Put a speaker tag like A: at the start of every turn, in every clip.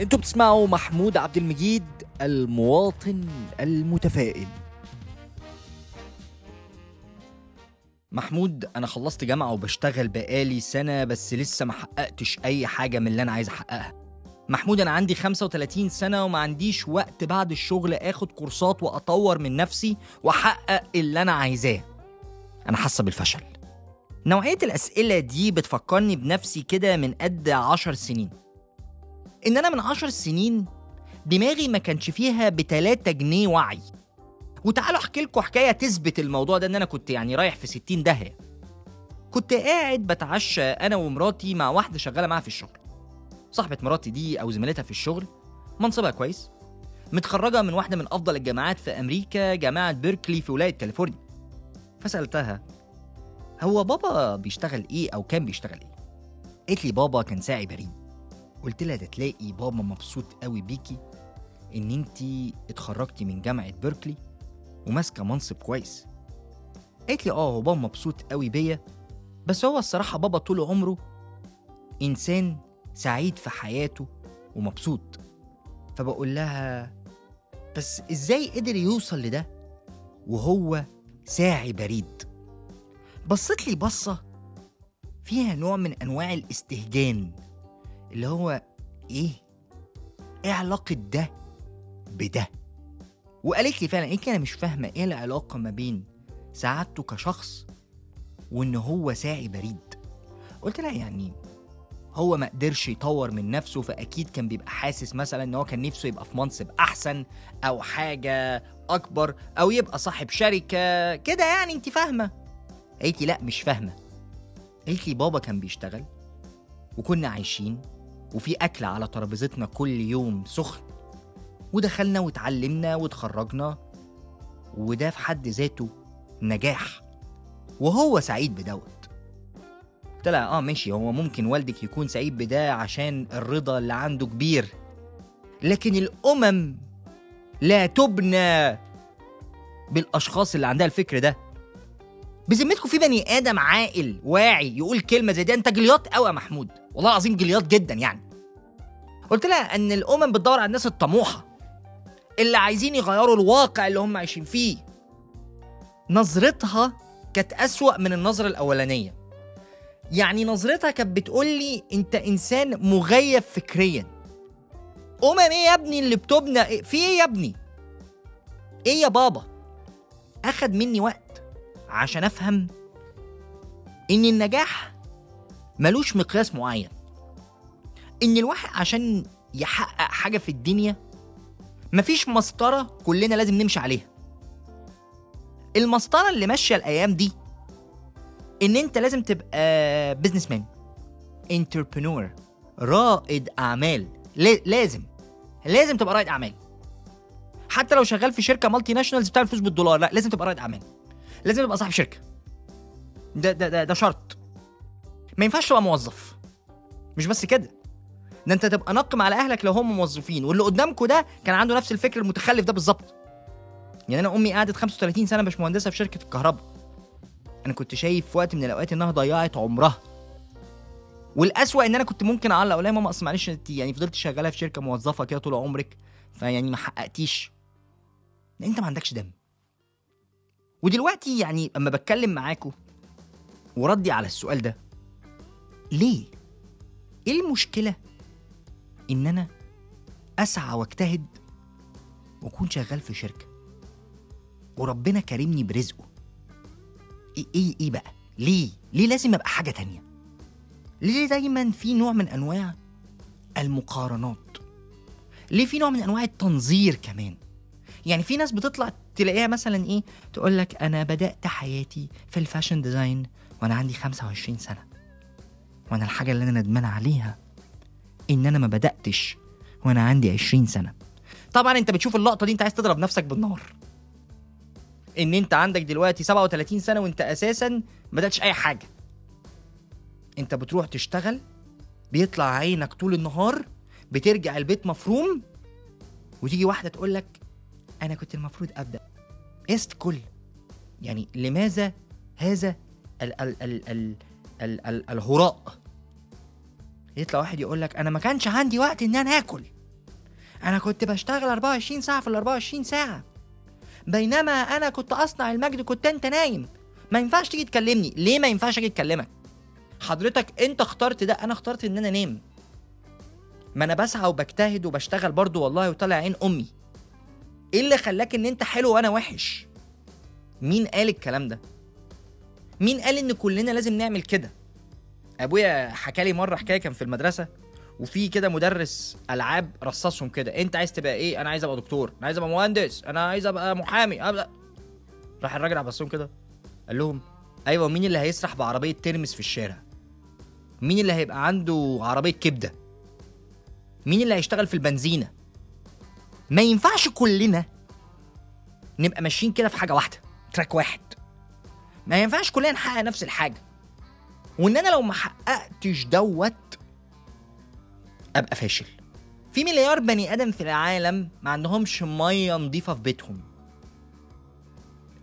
A: أنتوا بتسمعوا محمود عبد المجيد المواطن المتفائل. محمود أنا خلصت جامعة وبشتغل بقالي سنة بس لسه ما حققتش أي حاجة من اللي أنا عايز أحققها. محمود أنا عندي 35 سنة وما عنديش وقت بعد الشغل آخد كورسات وأطور من نفسي وأحقق اللي أنا عايزاه. أنا حاسة بالفشل. نوعية الأسئلة دي بتفكرني بنفسي كده من قد عشر سنين. إن أنا من عشر سنين دماغي ما كانش فيها بتلاتة جنيه وعي. وتعالوا أحكي لكم حكاية تثبت الموضوع ده إن أنا كنت يعني رايح في 60 داهية. كنت قاعد بتعشى أنا ومراتي مع واحدة شغالة معاها في الشغل. صاحبة مراتي دي أو زميلتها في الشغل منصبها كويس. متخرجة من واحدة من أفضل الجامعات في أمريكا جامعة بيركلي في ولاية كاليفورنيا. فسألتها هو بابا بيشتغل إيه أو كان بيشتغل إيه؟ قالت لي بابا كان ساعي بريد قلت لها ده تلاقي بابا مبسوط قوي بيكي ان انتي اتخرجتي من جامعة بيركلي وماسكة منصب كويس. قالت لي آه هو بابا مبسوط قوي بيا بس هو الصراحة بابا طول عمره إنسان سعيد في حياته ومبسوط. فبقول لها بس إزاي قدر يوصل لده؟ وهو ساعي بريد. بصت لي بصة فيها نوع من أنواع الاستهجان. اللي هو إيه؟ إيه علاقة ده بده؟ وقالت لي فعلا إيه أنا مش فاهمة إيه العلاقة ما بين سعادته كشخص وإن هو ساعي بريد. قلت لها يعني هو ما قدرش يطور من نفسه فأكيد كان بيبقى حاسس مثلا إن هو كان نفسه يبقى في منصب أحسن أو حاجة أكبر أو يبقى صاحب شركة. كده يعني انت فاهمة؟ قالت لي لا مش فاهمة. قالت لي بابا كان بيشتغل وكنا عايشين وفي أكل على ترابيزتنا كل يوم سخن. ودخلنا واتعلمنا واتخرجنا وده في حد ذاته نجاح. وهو سعيد بدوت. لها آه ماشي هو ممكن والدك يكون سعيد بده عشان الرضا اللي عنده كبير. لكن الأمم لا تبنى بالأشخاص اللي عندها الفكر ده. بذمتكم في بني آدم عاقل واعي يقول كلمة زي دي؟ أنت جلياط قوي يا محمود. والله العظيم جلياط جدا يعني. قلت لها إن الأمم بتدور على الناس الطموحة اللي عايزين يغيروا الواقع اللي هم عايشين فيه. نظرتها كانت أسوأ من النظرة الأولانية. يعني نظرتها كانت بتقول لي أنت إنسان مغيب فكريا. أمم إيه يا ابني اللي بتبنى؟ إيه؟ في إيه يا ابني؟ إيه يا بابا؟ أخد مني وقت عشان أفهم إن النجاح ملوش مقياس معين. إن الواحد عشان يحقق حاجة في الدنيا مفيش مسطرة كلنا لازم نمشي عليها. المسطرة اللي ماشية الأيام دي إن أنت لازم تبقى بزنس مان entrepreneur رائد أعمال. لا- لازم لازم تبقى رائد أعمال. حتى لو شغال في شركة multinationals بتعمل فلوس بالدولار لا لازم تبقى رائد أعمال. لازم تبقى صاحب شركة. ده ده ده, ده شرط. ما ينفعش تبقى موظف. مش بس كده. ده انت تبقى نقم على أهلك لو هم موظفين واللي قدامكم ده كان عنده نفس الفكر المتخلف ده بالظبط. يعني أنا أمي قعدت 35 سنة مش مهندسة في شركة الكهرباء. أنا كنت شايف في وقت من الأوقات إنها ضيعت عمرها. والأسوأ إن أنا كنت ممكن أعلق أقول لها ماما أصل معلش أنت يعني فضلت شغالة في شركة موظفة كده طول عمرك فيعني ما حققتيش. أنت ما عندكش دم. ودلوقتي يعني اما بتكلم معاكم وردي على السؤال ده ليه؟ إيه المشكلة؟ إن أنا أسعى وأجتهد وأكون شغال في شركة. وربنا كرمني برزقه. إيه إيه إيه بقى؟ ليه؟ ليه لازم أبقى حاجة تانية؟ ليه دايما في نوع من أنواع المقارنات؟ ليه في نوع من أنواع التنظير كمان؟ يعني في ناس بتطلع تلاقيها مثلا إيه؟ تقول لك أنا بدأت حياتي في ال fashion design وأنا عندي 25 سنة. وأنا الحاجة اللي أنا ندمان عليها إن أنا ما بدأتش وأنا عندي 20 سنة. طبعا أنت بتشوف اللقطة دي أنت عايز تضرب نفسك بالنار. إن أنت عندك دلوقتي 37 سنة وأنت أساسا ما بدأتش أي حاجة. أنت بتروح تشتغل بيطلع عينك طول النهار بترجع البيت مفروم وتيجي واحدة تقول لك أنا كنت المفروض أبدأ. است كل يعني لماذا هذا ال ال ال ال ال ال الهراء. يطلع واحد يقول لك أنا ما كانش عندي وقت ان أنا آكل. أنا كنت بشتغل 24 ساعة في ال 24 ساعة. بينما أنا كنت أصنع المجد كنت أنت نايم. ما ينفعش تيجي تكلمني. ليه ما ينفعش أجي أتكلمك؟ حضرتك أنت اخترت ده أنا اخترت إن أنا أنام. ما أنا بسعى وبجتهد وبشتغل برضو والله وطالع عين أمي. إيه اللي خلاك إن أنت حلو وأنا وحش؟ مين قال الكلام ده؟ مين قال إن كلنا لازم نعمل كده؟ أبويا حكى لي مرة حكاية كان في المدرسة وفي كده مدرس ألعاب رصصهم كده أنت عايز تبقى إيه؟ أنا عايز أبقى دكتور أنا عايز أبقى مهندس أنا عايز أبقى محامي أبقى... راح الراجل عبصهم كده قال لهم أيوه مين اللي هيسرح بعربية ترمس في الشارع؟ مين اللي هيبقى عنده عربية كبدة؟ مين اللي هيشتغل في البنزينة؟ ما ينفعش كلنا نبقى ماشيين كده في حاجة واحدة تراك واحد. ما ينفعش كلنا نحقق نفس الحاجة. وإن أنا لو ما حققتش دوت أبقى فاشل. في مليار بني آدم في العالم ما عندهمش مية نظيفة في بيتهم.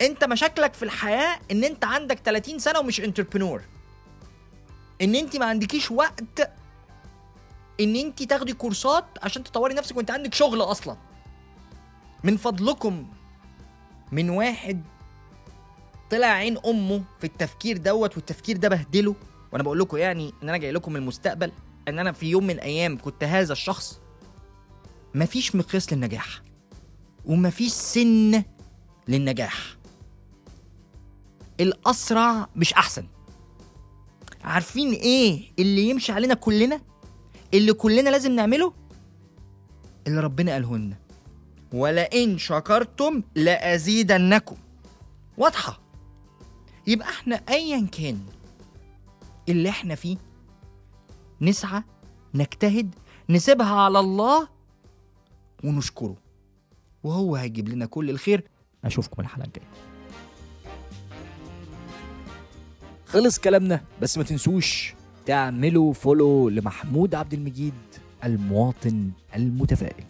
A: أنت مشاكلك في الحياة إن أنت عندك 30 سنة ومش انتربرنور إن أنت ما عندكيش وقت إن أنت تاخدي كورسات عشان تطوري نفسك وأنت عندك شغل أصلا. من فضلكم من واحد طلع عين أمه في التفكير دوت والتفكير ده بهدله. وأنا بقول لكم يعني إن أنا جاي لكم من المستقبل إن أنا في يوم من الأيام كنت هذا الشخص مفيش مقياس للنجاح ومفيش سن للنجاح. الأسرع مش أحسن. عارفين إيه اللي يمشي علينا كلنا؟ اللي كلنا لازم نعمله؟ اللي ربنا قاله لنا ولئن شكرتم لازيدنكم. واضحة. يبقى إحنا ايا كان اللي إحنا فيه نسعى نجتهد نسيبها على الله ونشكره. وهو هيجيب لنا كل الخير. أشوفكم الحلقة الجاية.
B: خلص كلامنا بس ما تنسوش تعملوا فولو لمحمود عبد المجيد المواطن المتفائل.